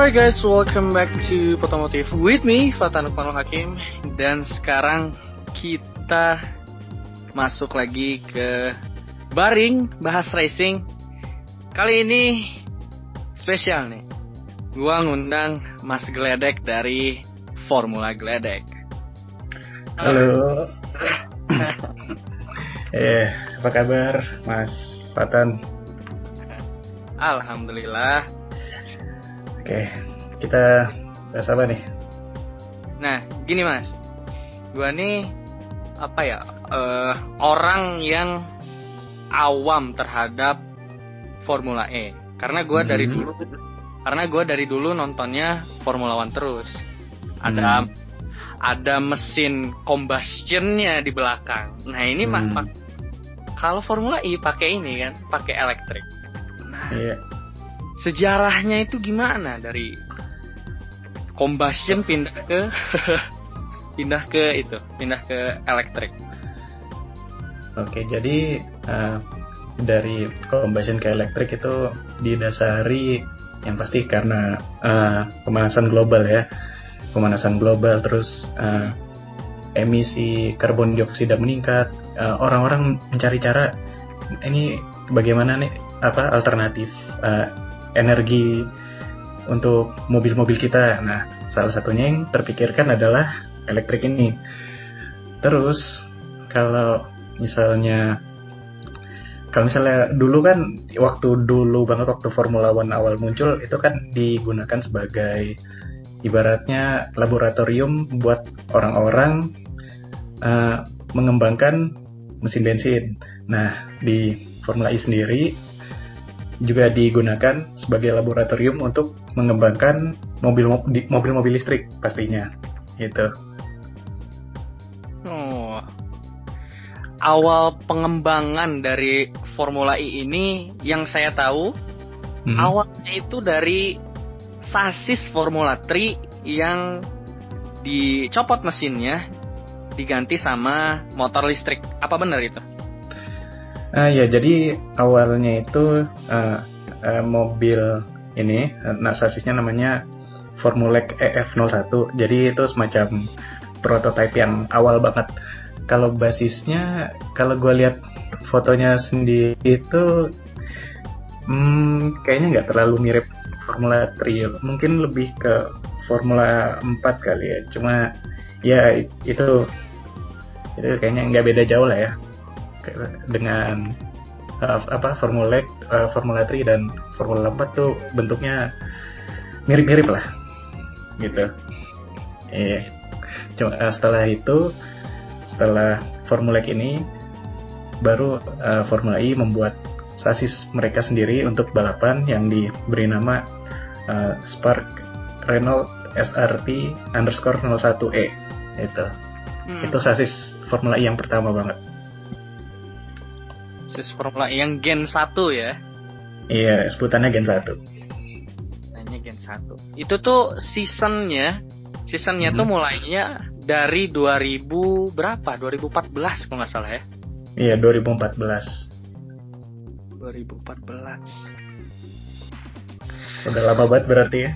Alright guys, welcome back to Potomotif with me, Fatan Ukmanul Hakim. Dan sekarang kita masuk lagi ke Baring, bahas racing. Kali ini spesial nih. Gua ngundang Mas Gledek dari Formula Gledek. Halo. Eh, apa kabar Mas Fatan? Alhamdulillah Oke, kita bahas apa nih? Nah, gini mas, gua nih apa ya uh, orang yang awam terhadap Formula E, karena gua dari Hmm. dulu, karena gua dari dulu nontonnya Formula One terus. Ada Hmm. ada mesin combustionnya di belakang. Nah ini mah Hmm. pak- kalau Formula E pakai ini kan, pakai elektrik. Nah, Iya, sejarahnya itu gimana dari combustion pindah ke pindah ke itu pindah ke elektrik oke. Jadi eh, dari combustion ke elektrik itu didasari yang pasti karena eh, pemanasan global ya, pemanasan global terus eh, emisi karbon dioksida meningkat. Orang-orang mencari cara ini bagaimana nih apa alternatif eh, energi untuk mobil-mobil kita. Nah, salah satunya yang terpikirkan adalah elektrik ini. Terus kalau misalnya kalau misalnya dulu kan waktu dulu banget waktu Formula One awal muncul itu kan digunakan sebagai ibaratnya laboratorium buat orang-orang eh, mengembangkan mesin bensin. Nah, di Formula E sendiri juga digunakan sebagai laboratorium untuk mengembangkan mobil mobil-mobil listrik pastinya gitu. oh awal pengembangan dari Formula E ini yang saya tahu Hmm. awalnya itu dari sasis Formula 3 yang dicopot mesinnya diganti sama motor listrik apa benar itu Ah ya, jadi awalnya itu eh, eh, mobil ini, nah sasisnya namanya Formulec EF01. Jadi itu semacam prototipe yang awal banget. Kalau basisnya, kalau gue lihat fotonya sendiri itu, hmm, kayaknya nggak terlalu mirip Formula 3. Mungkin lebih ke Formula 4 kali ya. Cuma ya itu itu kayaknya nggak beda jauh lah ya dengan uh, apa Formula uh, Formula 3 dan Formula 4 tuh bentuknya mirip-mirip lah. Gitu. Eh, cuma uh, setelah itu setelah Formula ini baru uh, Formula E membuat sasis mereka sendiri untuk balapan yang diberi nama uh, Spark Renault SRT underscore 01E itu Hmm, itu sasis Formula E yang pertama banget sasis Formula E yang Gen 1 ya Iya, sebutannya Gen 1. Namanya Gen 1 itu tuh seasonnya seasonnya tuh Hmm. mulainya dari 2000 berapa 2014 kalau nggak salah ya Iya, 2014. 2014 Udah lama banget berarti ya.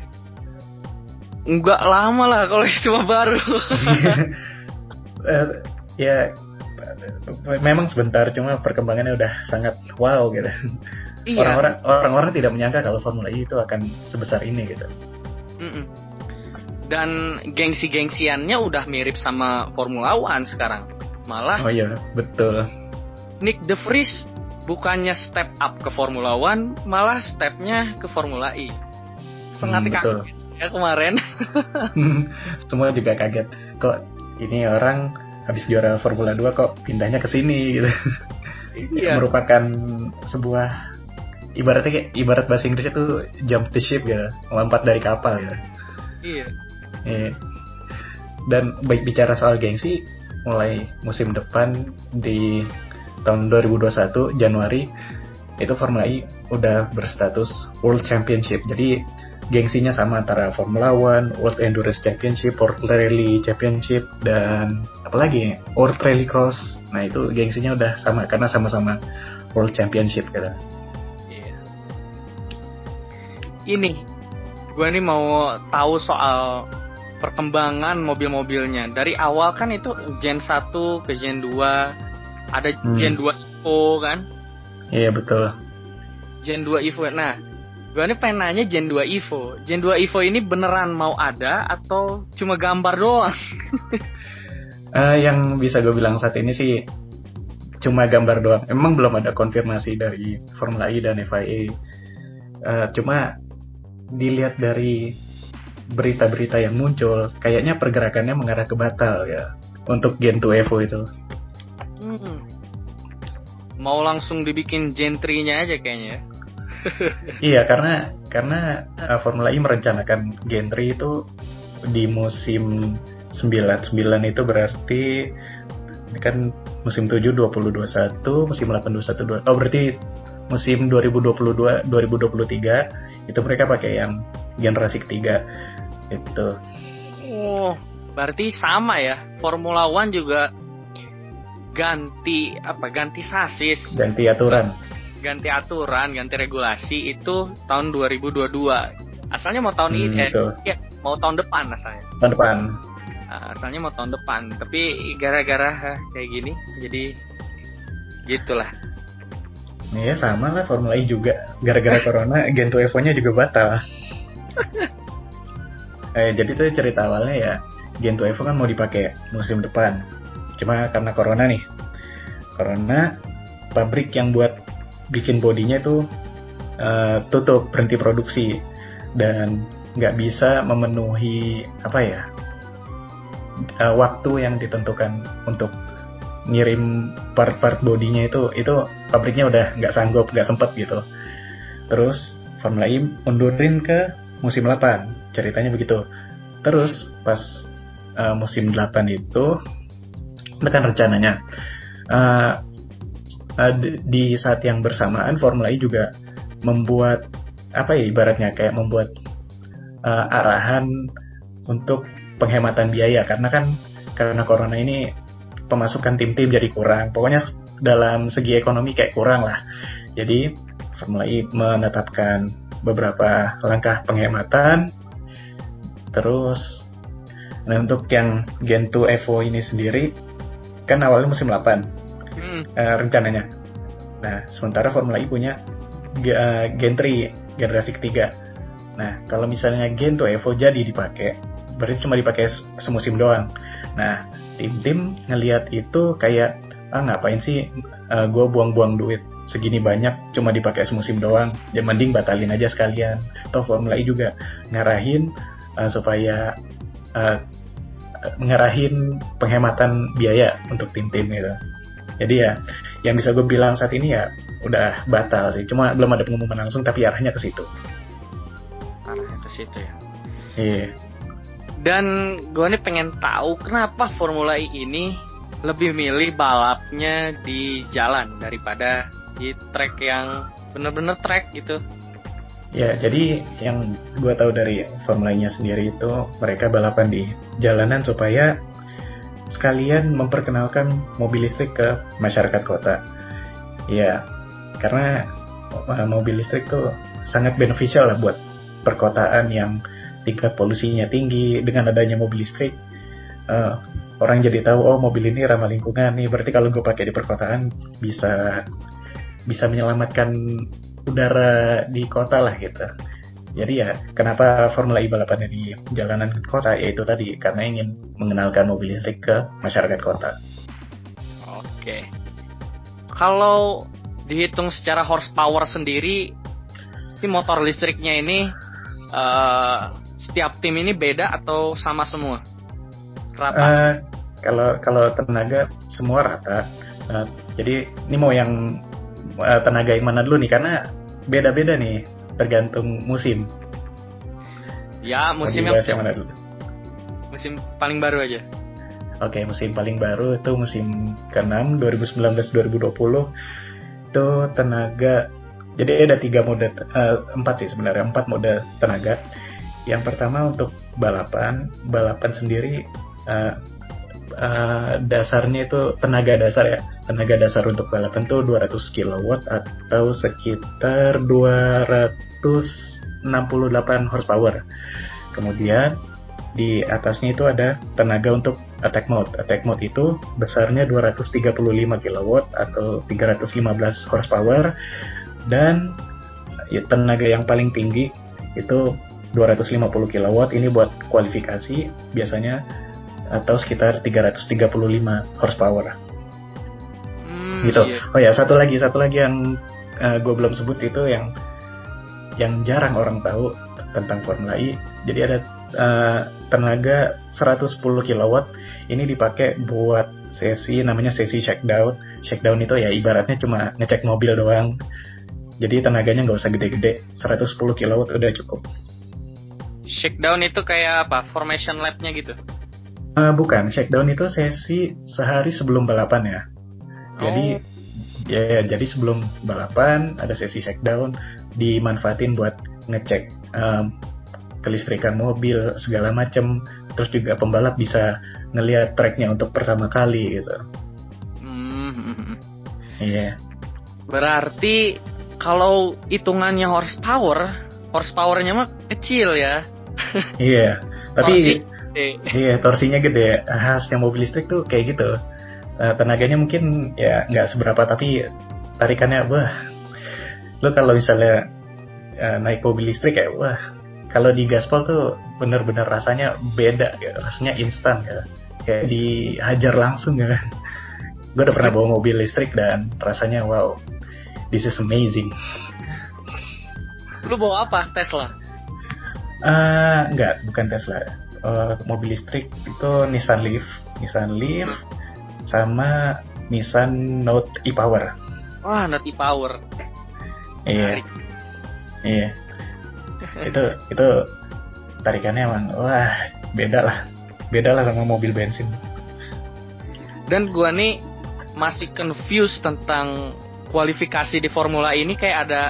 Enggak lama lah kalau itu baru. Eh, ya memang sebentar cuma perkembangannya udah sangat wow gitu. iya. Orang-orang orang-orang tidak menyangka kalau Formula E itu akan sebesar ini gitu. Mm-mm. Dan gengsi-gengsiannya udah mirip sama Formula One sekarang. Malah Oh iya, betul. Nick De Vries bukannya step up ke Formula One, malah stepnya ke Formula E. Sangat Hmm, kaget ya kemarin. Semua juga kaget kok ini orang habis juara Formula 2 kok pindahnya ke sini gitu. Iya. merupakan sebuah ibaratnya kayak ibarat bahasa Inggrisnya tuh jump the ship gitu, melompat dari kapal gitu. Iya. Iya. Dan baik bicara soal gengsi, mulai musim depan di tahun 2021 Januari itu Formula E udah berstatus World Championship. Jadi gengsinya sama antara Formula One, World Endurance Championship, World Rally Championship, dan apalagi ya, World Rally Cross. Nah itu gengsinya udah sama karena sama-sama World Championship gitu. Iya. Ini gue nih mau tahu soal perkembangan mobil-mobilnya. Dari awal kan itu Gen 1 ke Gen 2, ada hmm. Gen 2 Evo kan? Iya betul. Gen 2 Evo. Nah, gue nih pengen nanya Gen 2 Evo. Gen 2 Evo ini beneran mau ada atau cuma gambar doang? uh, yang bisa gue bilang saat ini sih cuma gambar doang. Emang belum ada konfirmasi dari Formula E dan FIA. Uh, cuma dilihat dari berita-berita yang muncul, kayaknya pergerakannya mengarah ke batal ya untuk Gen 2 Evo itu. Hmm. Mau langsung dibikin Gen 3-nya aja kayaknya. Ya. iya, karena karena uh, Formula E merencanakan Gen 3 itu di musim 99 itu berarti ini kan musim 7 2021, musim 8 21 Oh, berarti musim 2022 2023 itu mereka pakai yang generasi ketiga itu oh berarti sama ya Formula One juga ganti apa ganti sasis ganti aturan ganti aturan ganti regulasi itu tahun 2022 asalnya mau tahun hmm, ini eh, ya mau tahun depan asalnya tahun depan nah, asalnya mau tahun depan tapi gara-gara kayak gini jadi gitulah Iya sama lah Formula E juga gara-gara corona Gento Evo-nya juga batal. eh, jadi tuh cerita awalnya ya Gento Evo kan mau dipakai musim depan. Cuma karena corona nih. Corona pabrik yang buat bikin bodinya tuh uh, tutup berhenti produksi. Dan nggak bisa memenuhi apa ya uh, waktu yang ditentukan untuk ngirim part-part bodinya itu itu pabriknya udah nggak sanggup nggak sempet gitu. Terus Formula E mundurin ke musim 8 ceritanya begitu. Terus pas uh, musim 8 itu kan rencananya uh, uh, di saat yang bersamaan Formula E juga membuat apa ya ibaratnya kayak membuat uh, arahan untuk penghematan biaya karena kan karena corona ini pemasukan tim-tim jadi kurang. Pokoknya dalam segi ekonomi kayak kurang lah. Jadi Formula E menetapkan beberapa langkah penghematan. Terus nah untuk yang Gen 2 Evo ini sendiri kan awalnya musim 8 hmm. uh, rencananya. Nah, sementara Formula E punya uh, Gen 3 generasi ketiga. Nah, kalau misalnya Gen 2 Evo jadi dipakai, berarti cuma dipakai semusim doang. Nah, tim-tim ngelihat itu kayak ah ngapain sih uh, eh, gue buang-buang duit segini banyak cuma dipakai semusim doang ya mending batalin aja sekalian atau Formula E juga ngarahin uh, supaya uh, ngarahin penghematan biaya untuk tim-tim gitu jadi ya yang bisa gue bilang saat ini ya udah batal sih cuma belum ada pengumuman langsung tapi arahnya ke situ arahnya ke situ ya iya yeah. Dan gue nih pengen tahu kenapa Formula E ini lebih milih balapnya di jalan daripada di track yang bener-bener track gitu. Ya, jadi yang gue tahu dari Formula E-nya sendiri itu mereka balapan di jalanan supaya sekalian memperkenalkan mobil listrik ke masyarakat kota. Ya, karena eh, mobil listrik tuh sangat beneficial lah buat perkotaan yang tingkat polusinya tinggi. Dengan adanya mobil listrik uh, orang jadi tahu oh mobil ini ramah lingkungan nih. Berarti kalau gue pakai di perkotaan bisa bisa menyelamatkan udara di kota lah gitu jadi ya kenapa Formula E balapannya di jalanan kota yaitu tadi karena ingin mengenalkan mobil listrik ke masyarakat kota oke kalau dihitung secara horsepower sendiri si motor listriknya ini uh, setiap tim ini beda atau sama semua? Rata? Uh, kalau kalau tenaga semua rata. Uh, jadi ini mau yang uh, tenaga yang mana dulu nih karena beda-beda nih tergantung musim. Ya musim yang, yang mana dulu? Musim paling baru aja. Oke, okay, musim paling baru itu musim ke-6 2019-2020 itu tenaga jadi ada tiga mode uh, empat sih sebenarnya empat mode tenaga yang pertama untuk balapan, balapan sendiri uh, uh, dasarnya itu tenaga dasar ya. Tenaga dasar untuk balapan tuh 200 kW atau sekitar 260 68 horsepower. Kemudian di atasnya itu ada tenaga untuk attack mode. Attack mode itu besarnya 235 kW atau 315 horsepower dan ya, tenaga yang paling tinggi itu 250 kW ini buat kualifikasi biasanya atau sekitar 335 horsepower. Hmm, gitu. Iya. Oh ya satu lagi satu lagi yang uh, eh, gue belum sebut itu yang yang jarang orang tahu tentang Formula E. Jadi ada uh, tenaga 110 kW ini dipakai buat sesi namanya sesi shakedown. Shakedown itu ya ibaratnya cuma ngecek mobil doang. Jadi tenaganya nggak usah gede-gede, 110 kW udah cukup. Shakedown itu kayak apa? Formation lab-nya gitu? Uh, bukan, shakedown itu sesi sehari sebelum balapan ya. Jadi oh. ya, ya jadi sebelum balapan ada sesi shakedown dimanfaatin buat ngecek um, kelistrikan mobil segala macem. Terus juga pembalap bisa ngelihat tracknya untuk pertama kali gitu. Hmm. hmm, hmm. Iya. Yeah. Berarti kalau hitungannya horsepower, horsepowernya mah kecil ya iya tapi iya torsinya gede. Khasnya mobil listrik tuh kayak gitu. Uh, tenaganya mungkin ya nggak seberapa tapi tarikannya wah. Lo kalau misalnya uh, naik mobil listrik kayak wah. Kalau di gaspol tuh bener-bener rasanya beda ya. Rasanya instan ya. Kayak dihajar langsung ya. Gue udah pernah bawa mobil listrik dan rasanya wow this is amazing. Lu bawa apa? Tesla? Uh, enggak, bukan Tesla. Uh, mobil listrik itu Nissan Leaf, Nissan Leaf sama Nissan Note e-Power. Wah, Note e-Power. Iya. Iya. itu itu tarikannya emang wah beda lah beda lah sama mobil bensin dan gua nih masih confused tentang kualifikasi di formula ini kayak ada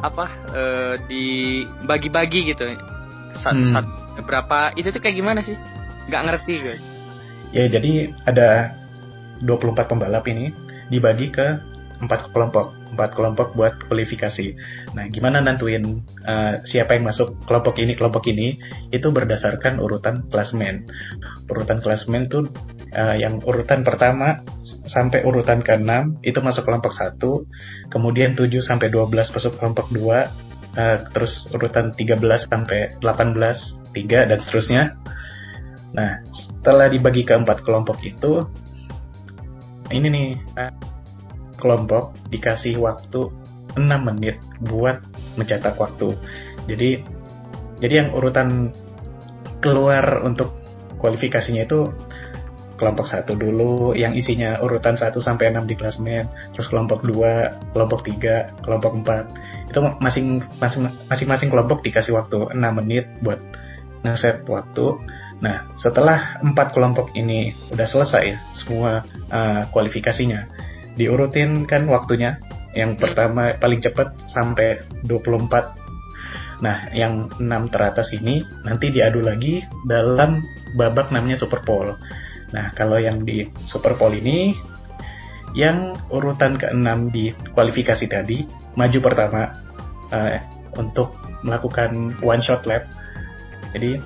apa uh, dibagi-bagi gitu sat, hmm. sat, berapa itu tuh kayak gimana sih? Nggak ngerti gue. Ya jadi ada 24 pembalap ini dibagi ke empat kelompok. Empat kelompok buat kualifikasi. Nah gimana nentuin uh, siapa yang masuk kelompok ini kelompok ini? Itu berdasarkan urutan klasmen urutan klasmen tuh uh, yang urutan pertama sampai urutan ke-6 itu masuk kelompok 1, kemudian 7 sampai 12 masuk kelompok 2, uh, eh, terus urutan 13 sampai 18 3 dan seterusnya. Nah, setelah dibagi ke empat kelompok itu ini nih kelompok dikasih waktu 6 menit buat mencetak waktu. Jadi jadi yang urutan keluar untuk kualifikasinya itu kelompok satu dulu yang isinya urutan 1 sampai 6 di klasmen, terus kelompok 2, kelompok 3, kelompok 4. Itu masing masing masing-masing kelompok dikasih waktu 6 menit buat ngeset waktu. Nah, setelah empat kelompok ini udah selesai semua uh, kualifikasinya, diurutin kan waktunya. Yang pertama paling cepat sampai 24 Nah, yang 6 teratas ini nanti diadu lagi dalam babak namanya Super Bowl. Nah, kalau yang di Super Bowl ini, yang urutan ke-6 di kualifikasi tadi, maju pertama uh, untuk melakukan one shot lap. Jadi,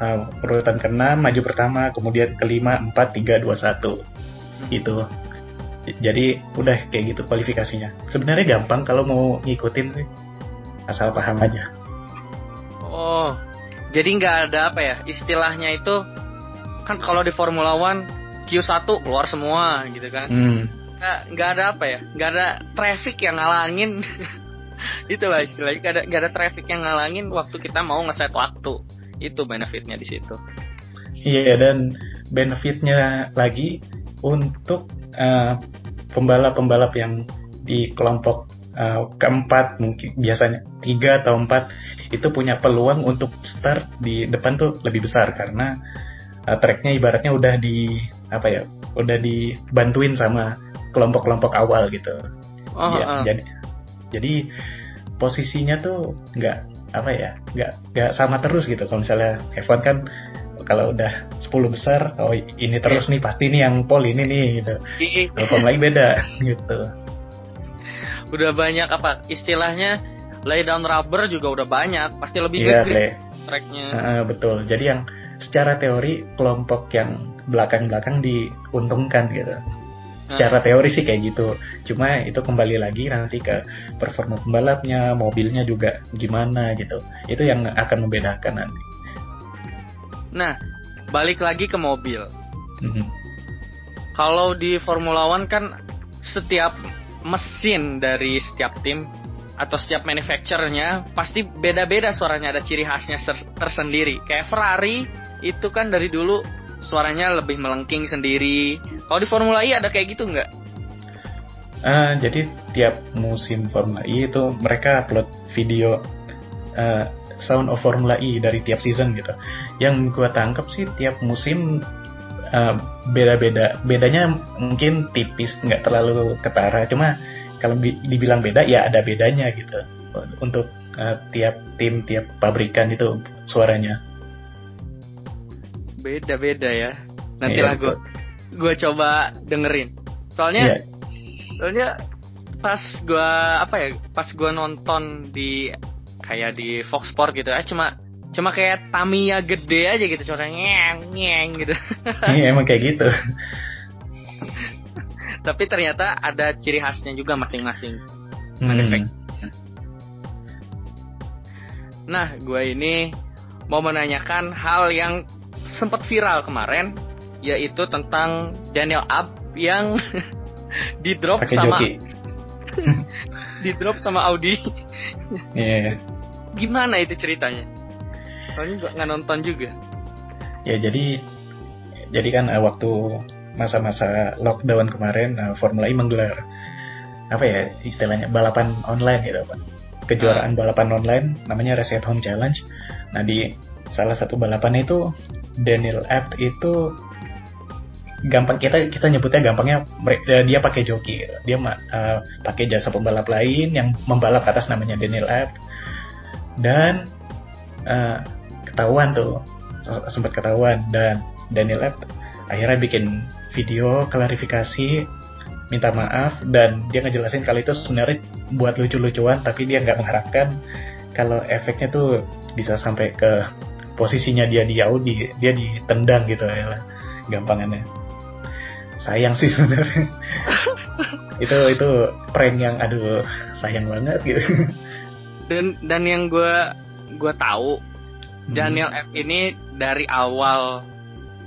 uh, urutan ke-6 maju pertama, kemudian kelima, 4, 3, 2, 1. Gitu. Jadi, udah kayak gitu kualifikasinya. Sebenarnya gampang kalau mau ngikutin sih. Asal paham aja. Oh, jadi nggak ada apa ya, istilahnya itu kan kalau di Formula One Q1 keluar semua gitu kan hmm. nggak ada apa ya nggak ada traffic yang ngalangin itulah istilahnya nggak ada nggak ada traffic yang ngalangin waktu kita mau ngeset waktu. Itu benefitnya di situ. Iya dan benefitnya lagi untuk uh, pembalap-pembalap yang di kelompok uh, keempat mungkin biasanya tiga atau empat itu punya peluang untuk start di depan tuh lebih besar karena uh, tracknya ibaratnya udah di apa ya udah dibantuin sama kelompok-kelompok awal gitu. Oh, ya, uh. jadi jadi posisinya tuh nggak apa ya nggak nggak sama terus gitu kalau misalnya F1 kan kalau udah 10 besar oh ini terus nih pasti nih yang pol ini nih gitu kalau lagi beda gitu udah banyak apa istilahnya lay down rubber juga udah banyak, pasti lebih Iya, ngegrip play. tracknya. Heeh, betul. Jadi yang secara teori kelompok yang belakang-belakang diuntungkan gitu. Secara teori sih kayak gitu. Cuma itu kembali lagi nanti ke performa pembalapnya, mobilnya juga gimana gitu. Itu yang akan membedakan nanti. Nah, balik lagi ke mobil. Mhm. Kalau di Formula One kan setiap mesin dari setiap tim atau setiap manufacturernya pasti beda-beda suaranya ada ciri khasnya tersendiri. Kayak Ferrari itu kan dari dulu suaranya lebih melengking sendiri. Kalau di Formula E ada kayak gitu nggak? Ah, jadi tiap musim Formula E itu mereka upload video eh, Sound of Formula E dari tiap season gitu. Yang gua tangkap sih tiap musim eh, beda-beda. Bedanya mungkin tipis, nggak terlalu ketara. Cuma kalau bi- dibilang beda ya ada bedanya gitu. Untuk eh, tiap tim, tiap pabrikan itu suaranya. Beda-beda ya. Nantilah Iya, gue gue coba dengerin. Soalnya Iya. soalnya pas gua apa ya pas gua nonton di kayak di Fox Sport gitu ya cuma cuma kayak Tamiya gede aja gitu cuma nyeng nyeng gitu Iya emang kayak gitu. tapi ternyata ada ciri khasnya juga masing-masing Hmm. Nah gua ini mau menanyakan hal yang sempat viral kemarin yaitu tentang Daniel Ab yang di drop sama di drop sama Audi Iya. gimana itu ceritanya? Soalnya nggak nonton juga. Ya jadi jadi kan eh, waktu masa-masa lockdown kemarin eh, Formula E menggelar apa ya istilahnya balapan online gitu Pak. Kejuaraan balapan online namanya Reset Home Challenge. Nah di salah satu balapan itu Daniel Abt itu gampang kita kita nyebutnya gampangnya eh, dia pakai joki. Dia eh, pakai jasa pembalap lain yang membalap atas namanya Daniel Abt dan eh, ketahuan tuh sempat ketahuan. Dan Daniel Abt akhirnya bikin video klarifikasi minta maaf dan dia ngejelasin kalau itu sebenarnya buat lucu-lucuan tapi dia nggak mengharapkan kalau efeknya tuh bisa sampai ke posisinya dia di Audi dia ditendang gitu ya gampangannya sayang sih sebenarnya itu itu prank yang aduh sayang banget gitu Dan dan yang gue gue tahu Daniel F ini dari awal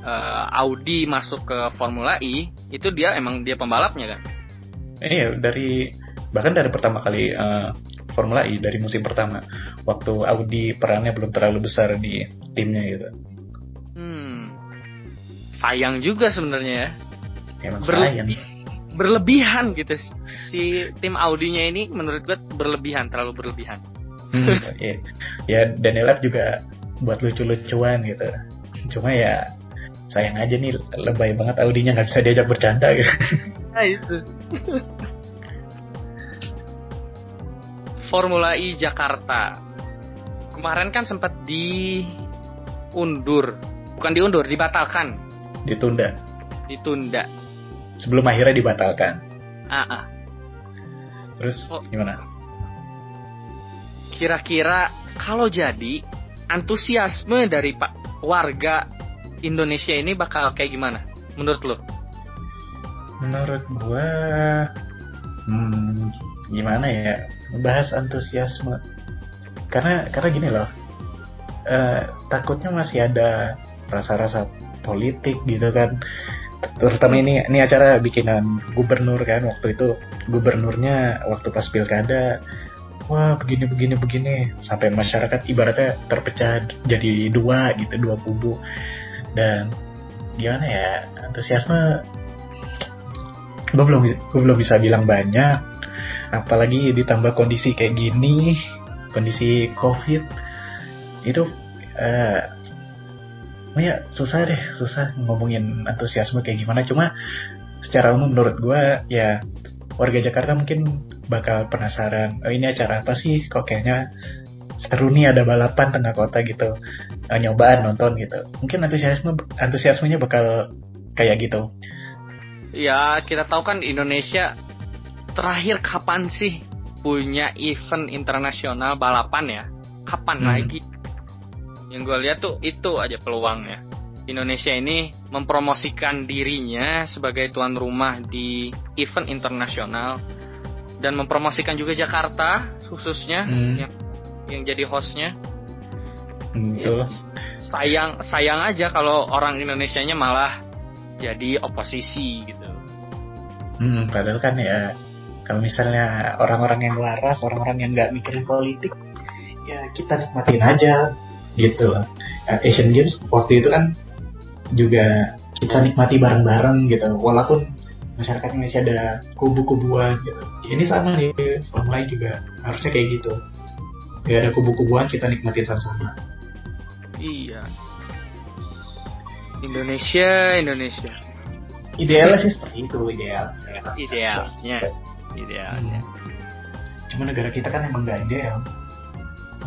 eh, Audi masuk ke Formula E itu dia emang dia pembalapnya kan? Iya dari bahkan dari pertama kali eh, Formula E dari musim pertama waktu Audi perannya belum terlalu besar di timnya gitu. Hmm. Sayang juga sebenarnya ya. Emang Berle- sayang. Berlebihan gitu si tim Audinya ini menurut gue berlebihan terlalu berlebihan. Hmm, ya, ya Daniel Abt juga buat lucu-lucuan gitu. Cuma ya sayang aja nih lebay banget Audinya nggak bisa diajak bercanda gitu. Nah itu. Formula E Jakarta. Kemarin kan sempat diundur. Bukan diundur, dibatalkan. Ditunda Ditunda. Sebelum akhirnya dibatalkan. Ah, ah. Terus Oh. gimana? Kira-kira kalau jadi antusiasme dari Pak warga Indonesia ini bakal kayak gimana? Menurut lo? Menurut gua hmm, gimana ya bahas antusiasme karena karena gini loh eh, takutnya masih ada rasa-rasa politik gitu kan terutama ini ini acara bikinan gubernur kan waktu itu gubernurnya waktu pas pilkada wah begini begini begini sampai masyarakat ibaratnya terpecah jadi dua gitu dua kubu. Dan gimana ya antusiasme gue belum gue belum bisa bilang banyak apalagi ditambah kondisi kayak gini kondisi covid itu eh ya susah deh susah ngomongin antusiasme kayak gimana. Cuma secara umum menurut gue ya warga Jakarta mungkin bakal penasaran oh, ini acara apa sih? Kok kayaknya seru nih ada balapan tengah kota gitu. Eh, nyobaan nonton gitu. Mungkin antusiasme antusiasmenya bakal kayak gitu. Ya kita tahu kan Indonesia terakhir kapan sih punya event internasional balapan ya, kapan hmm. lagi? Yang gue lihat tuh itu aja peluangnya. Indonesia ini mempromosikan dirinya sebagai tuan rumah di event internasional dan mempromosikan juga Jakarta khususnya hmm. yang yang jadi hostnya. Hmm, ya, sayang sayang aja kalau orang Indonesia-nya malah jadi oposisi gitu. Hmm, padahal kan ya kalau misalnya orang-orang yang waras, orang-orang yang nggak mikirin politik, ya kita nikmatin aja gitu loh. Asian Games waktu itu kan juga kita nikmati bareng-bareng gitu. Walaupun masyarakat Indonesia ada kubu-kubuan gitu. Ini sama nih Formula lain juga harusnya kayak gitu. Gak ada kubu-kubuan kita nikmati sama-sama. Iya. Indonesia Indonesia. Idealnya sih seperti itu ideal. Idealnya. Idealnya. Hmm. cuma negara kita kan emang gak ideal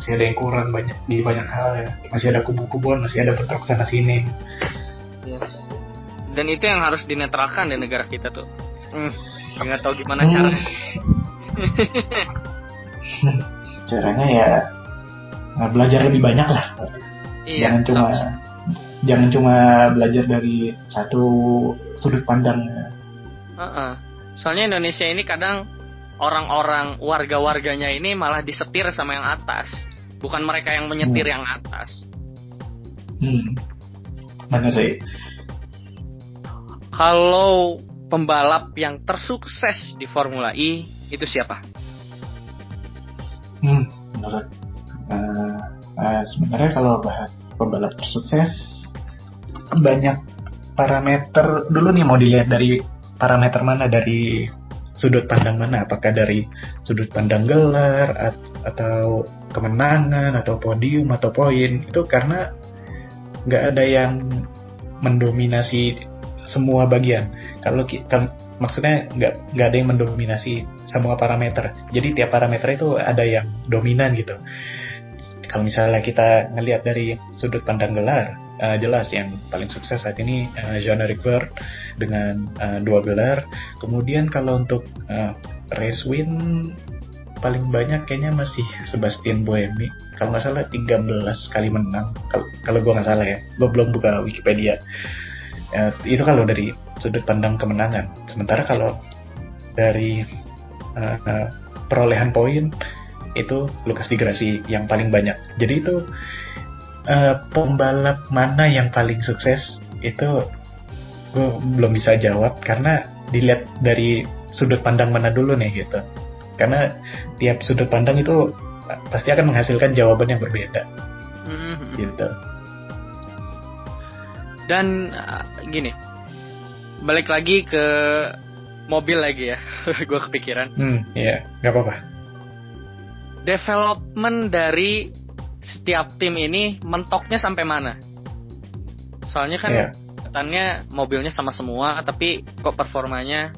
masih ada yang kurang banyak di banyak hal ya masih ada kubu-kubuan masih ada bentrok sana sini Yes. Dan itu yang harus dinetralkan di negara kita tuh. Hmm, nggak tahu gimana hmm. caranya. caranya ya belajar lebih banyak lah. Iya, jangan cuma sama. jangan cuma belajar dari satu sudut pandang. Uh -uh. Soalnya Indonesia ini kadang orang-orang warga-warganya ini malah disetir sama yang atas, bukan mereka yang menyetir hmm. yang atas. Hmm Mana sih? Kalau pembalap yang tersukses di Formula E itu siapa? Hmm, menurut uh, uh, sebenarnya kalau bahas pembalap tersukses banyak parameter dulu nih mau dilihat dari parameter mana dari sudut pandang mana apakah dari sudut pandang gelar atau kemenangan atau podium atau poin itu karena nggak ada yang mendominasi semua bagian. Kalau kita maksudnya nggak nggak ada yang mendominasi semua parameter. Jadi tiap parameter itu ada yang dominan gitu. Kalau misalnya kita ngelihat dari sudut pandang gelar, uh, jelas yang paling sukses saat ini uh, Vert dengan uh, dua gelar. Kemudian kalau untuk uh, race win paling banyak kayaknya masih Sebastian Buemi kalau nggak salah 13 kali menang. Kalau gue nggak salah ya. Gue belum buka Wikipedia. Ya, itu kalau dari sudut pandang kemenangan. Sementara kalau dari uh, uh, perolehan poin itu Lukas Di Grassi yang paling banyak. Jadi itu uh, pembalap mana yang paling sukses itu gue belum bisa jawab. Karena dilihat dari sudut pandang mana dulu nih gitu karena tiap sudut pandang itu pasti akan menghasilkan jawaban yang berbeda. Mm-hmm. gitu. Dan uh, gini balik lagi ke mobil lagi ya. Gue kepikiran. Hmm iya nggak apa-apa. Development dari setiap tim ini mentoknya sampai mana? Soalnya kan yeah. katanya mobilnya sama semua tapi kok performanya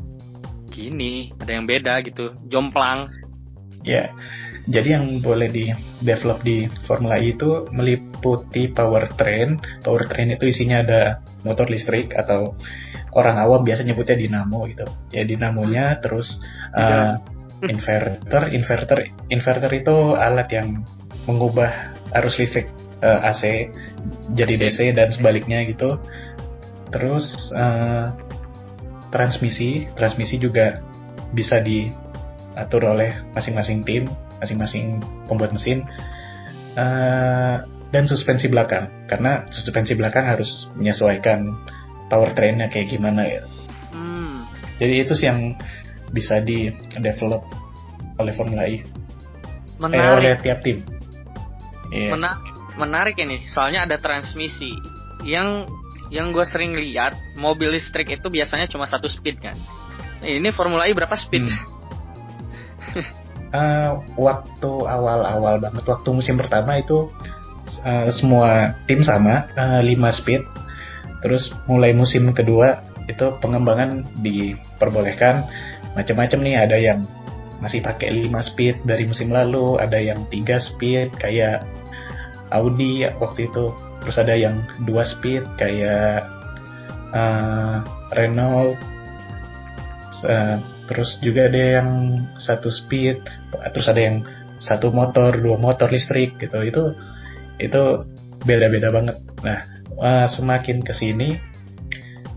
gini ada yang beda gitu jomplang. Ya jadi yang boleh di develop di Formula E itu meliputi powertrain powertrain itu isinya ada motor listrik atau orang awam biasa nyebutnya dinamo gitu. Ya dinamonya terus uh, inverter. Inverter inverter itu alat yang mengubah arus listrik uh, eh, AC jadi DC dan sebaliknya gitu. Terus uh, transmisi transmisi juga bisa diatur oleh masing-masing tim masing-masing pembuat mesin uh, dan suspensi belakang karena suspensi belakang harus menyesuaikan powertrainnya kayak gimana ya hmm. jadi itu sih yang bisa di develop oleh Formula E menarik. Eh, oleh tiap tim yeah. menarik menarik ini soalnya ada transmisi yang yang gue sering lihat mobil listrik itu biasanya cuma satu speed kan? Ini Formula E berapa speed? Hmm. uh, waktu awal-awal banget waktu musim pertama itu uh, semua tim sama uh, eh, 5 speed. Terus mulai musim kedua itu pengembangan diperbolehkan. Macam-macam nih ada yang masih pakai 5 speed dari musim lalu ada yang 3 speed kayak Audi waktu itu terus ada yang dua speed kayak uh, Renault. Uh, terus juga ada yang satu speed terus ada yang satu motor dua motor listrik gitu. Itu itu beda-beda banget. Nah uh, semakin ke sini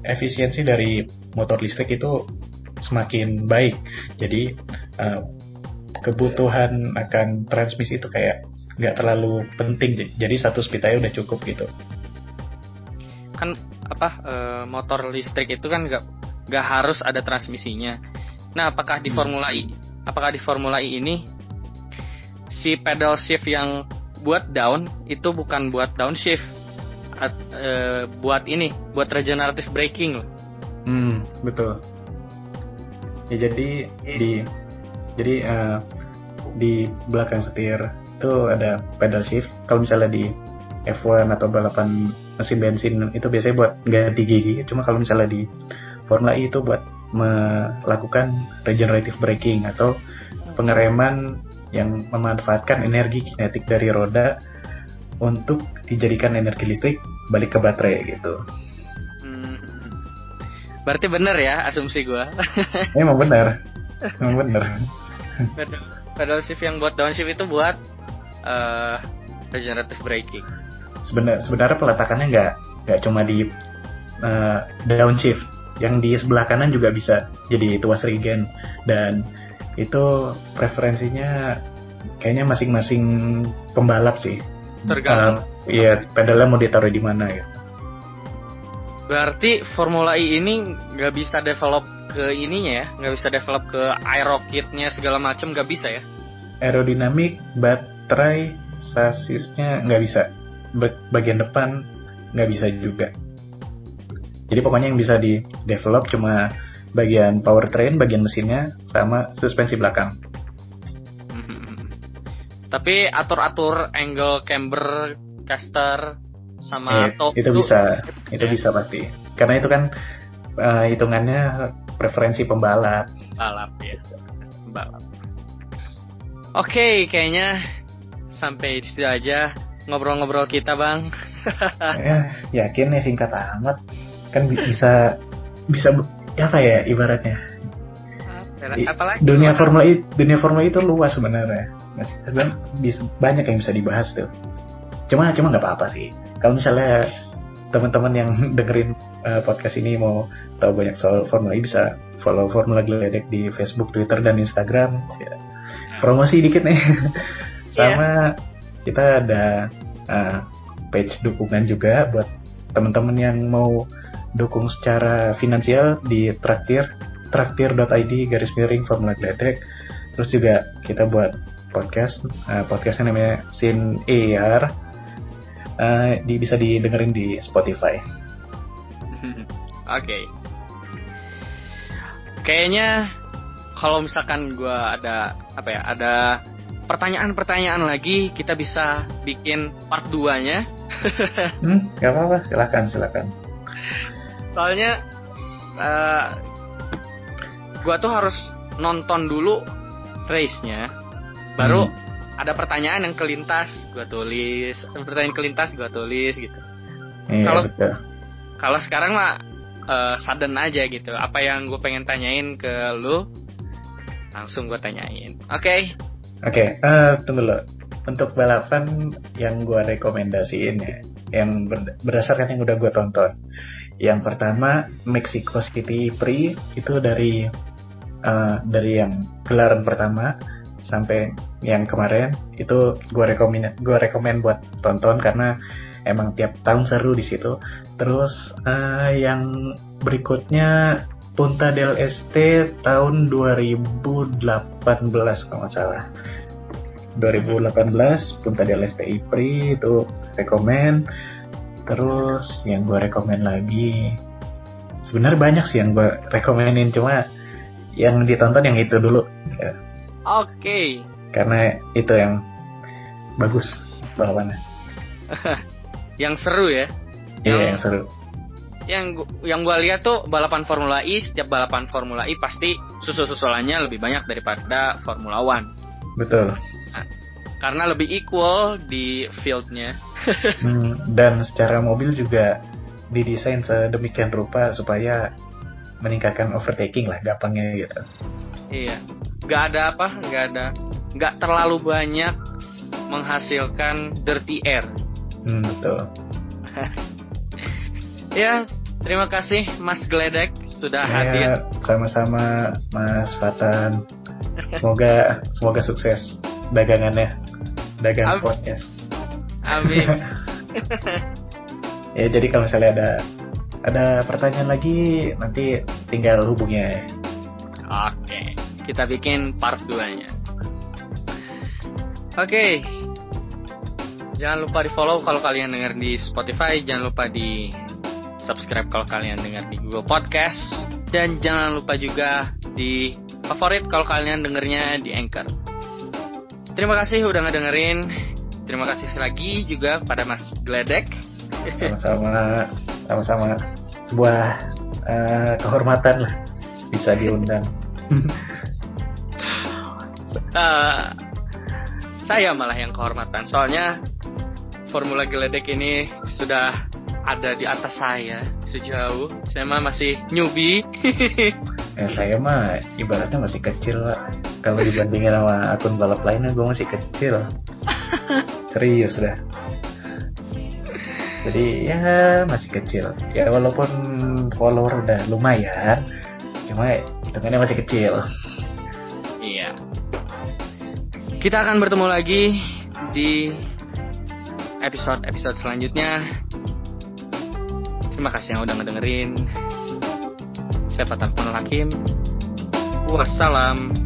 efisiensi dari motor listrik itu semakin baik. Jadi uh, kebutuhan akan transmisi itu kayak nggak terlalu penting. Jadi satu speed aja udah cukup gitu. Kan apa uh, motor listrik itu kan nggak nggak harus ada transmisinya. Nah apakah di hmm. Formula E apakah di Formula E ini si pedal shift yang buat down itu bukan buat downshift at, uh, buat ini buat regenerative braking loh. Hmm betul. Ya jadi di jadi uh, di belakang setir itu ada pedal shift kalau misalnya di F1 atau balapan mesin bensin itu biasanya buat ganti gigi cuma kalau misalnya di Formula E itu buat melakukan regenerative braking atau pengereman yang memanfaatkan energi kinetik dari roda untuk dijadikan energi listrik balik ke baterai gitu. Hmm. Berarti bener ya asumsi gue. Emang bener, emang bener. Pedal shift yang buat downshift itu buat uh, regenerative braking. Sebenarnya sebenarnya peletakannya nggak nggak cuma di uh, downshift yang di sebelah kanan juga bisa jadi tuas regen. Dan itu preferensinya kayaknya masing-masing pembalap sih. Tergantung. Uh, iya pedalnya mau ditaruh di mana ya. Berarti Formula E ini nggak bisa develop ke ininya ya? Nggak bisa develop ke aerokitnya segala macam nggak bisa ya? Aerodinamik baterai sasisnya nggak bisa. Bagian depan nggak bisa juga. Jadi pokoknya yang bisa di develop cuma bagian powertrain bagian mesinnya sama suspensi belakang. Tapi atur-atur angle camber caster sama eh, top itu bisa. itu ya? bisa pasti. Karena itu kan uh, hitungannya preferensi pembalap. Balap ya. Pembalap oke okay, kayaknya sampai di situ aja ngobrol-ngobrol kita bang. Ya yakin ya singkat amat. Kan bisa bisa apa ya ibaratnya? Apalagi dunia formula itu dunia formula itu luas sebenarnya. Masih bisa banyak yang bisa dibahas tuh. Cuma cuma nggak apa-apa sih. Kalau misalnya teman-teman yang dengerin uh, podcast ini mau tahu banyak soal formula E bisa follow formula geledek di Facebook Twitter dan Instagram. Ya. promosi dikit nih. sama yeah kita ada uh, page dukungan juga buat teman-teman yang mau dukung secara finansial di traktir traktir.id garis miring formula gledek terus juga kita buat podcast uh, podcastnya namanya Sin AR uh, di, bisa didengerin di Spotify. Oke. Okay. kayaknya kalau misalkan gue ada apa ya ada pertanyaan-pertanyaan lagi kita bisa bikin part 2-nya. hmm, gak apa-apa, silakan, silakan. Soalnya uh, gua tuh harus nonton dulu race-nya, baru hmm. ada pertanyaan yang kelintas, gua tulis, pertanyaan kelintas gua tulis gitu. Iya, kalau kalau sekarang mah uh, sudden aja gitu. Apa yang gue pengen tanyain ke lu, langsung gue tanyain. Oke. Okay. Oke, okay, uh, eh, tunggu dulu. Untuk balapan yang gue rekomendasiin ya, yang berdasarkan yang udah gue tonton. Yang pertama Mexico City Prix itu dari uh, dari yang gelaran pertama sampai yang kemarin itu gue rekomend gue rekomend buat tonton karena emang tiap tahun seru di situ. Terus uh, yang berikutnya Punta del Este tahun 2018 kalau nggak salah 2018 Punta del Este IPRI itu rekomend terus yang gue rekomend lagi sebenarnya banyak sih yang gue rekomenin cuma yang ditonton yang itu dulu ya. oke. Okay. karena itu yang bagus balapannya yang seru ya? Iya yang, yang seru. Yang yang gue lihat tuh balapan Formula E setiap balapan Formula E pasti susul-susulannya lebih banyak daripada Formula One. Betul karena lebih equal di fieldnya. hmm, dan secara mobil juga didesain sedemikian rupa supaya meningkatkan overtaking lah gampangnya gitu. Iya. Nggak ada apa nggak ada nggak terlalu banyak menghasilkan dirty air. Hmm, betul. Ya terima kasih Mas Gledek sudah ya, hadir. sama-sama Mas Fatan. Semoga semoga sukses dagangannya. Dagang Am podcast. Amin. Ya jadi kalau misalnya ada ada pertanyaan lagi nanti tinggal hubungnya oke kita bikin part 2 nya oke. Jangan lupa di follow kalau kalian dengar di Spotify jangan lupa di subscribe kalau kalian dengar di Google Podcast dan jangan lupa juga di favorit kalau kalian dengernya di Anchor. Terima kasih udah ngedengerin. Terima kasih lagi juga pada Mas Gledek. Sama-sama, sama-sama. Sebuah uh, kehormatan lah bisa diundang. uh, saya malah yang kehormatan. Soalnya Formula Gledek ini sudah ada di atas saya sejauh. Saya mah masih newbie. eh, saya mah ibaratnya masih kecil lah kalau dibandingin sama akun balap lainnya gue masih kecil. Serius dah. Jadi ya masih kecil. Ya walaupun follower udah lumayan cuma hitungannya masih kecil. Iya. Kita akan bertemu lagi di episode-episode selanjutnya. Terima kasih yang udah ngedengerin. Saya Fatar Hakim. Wassalam.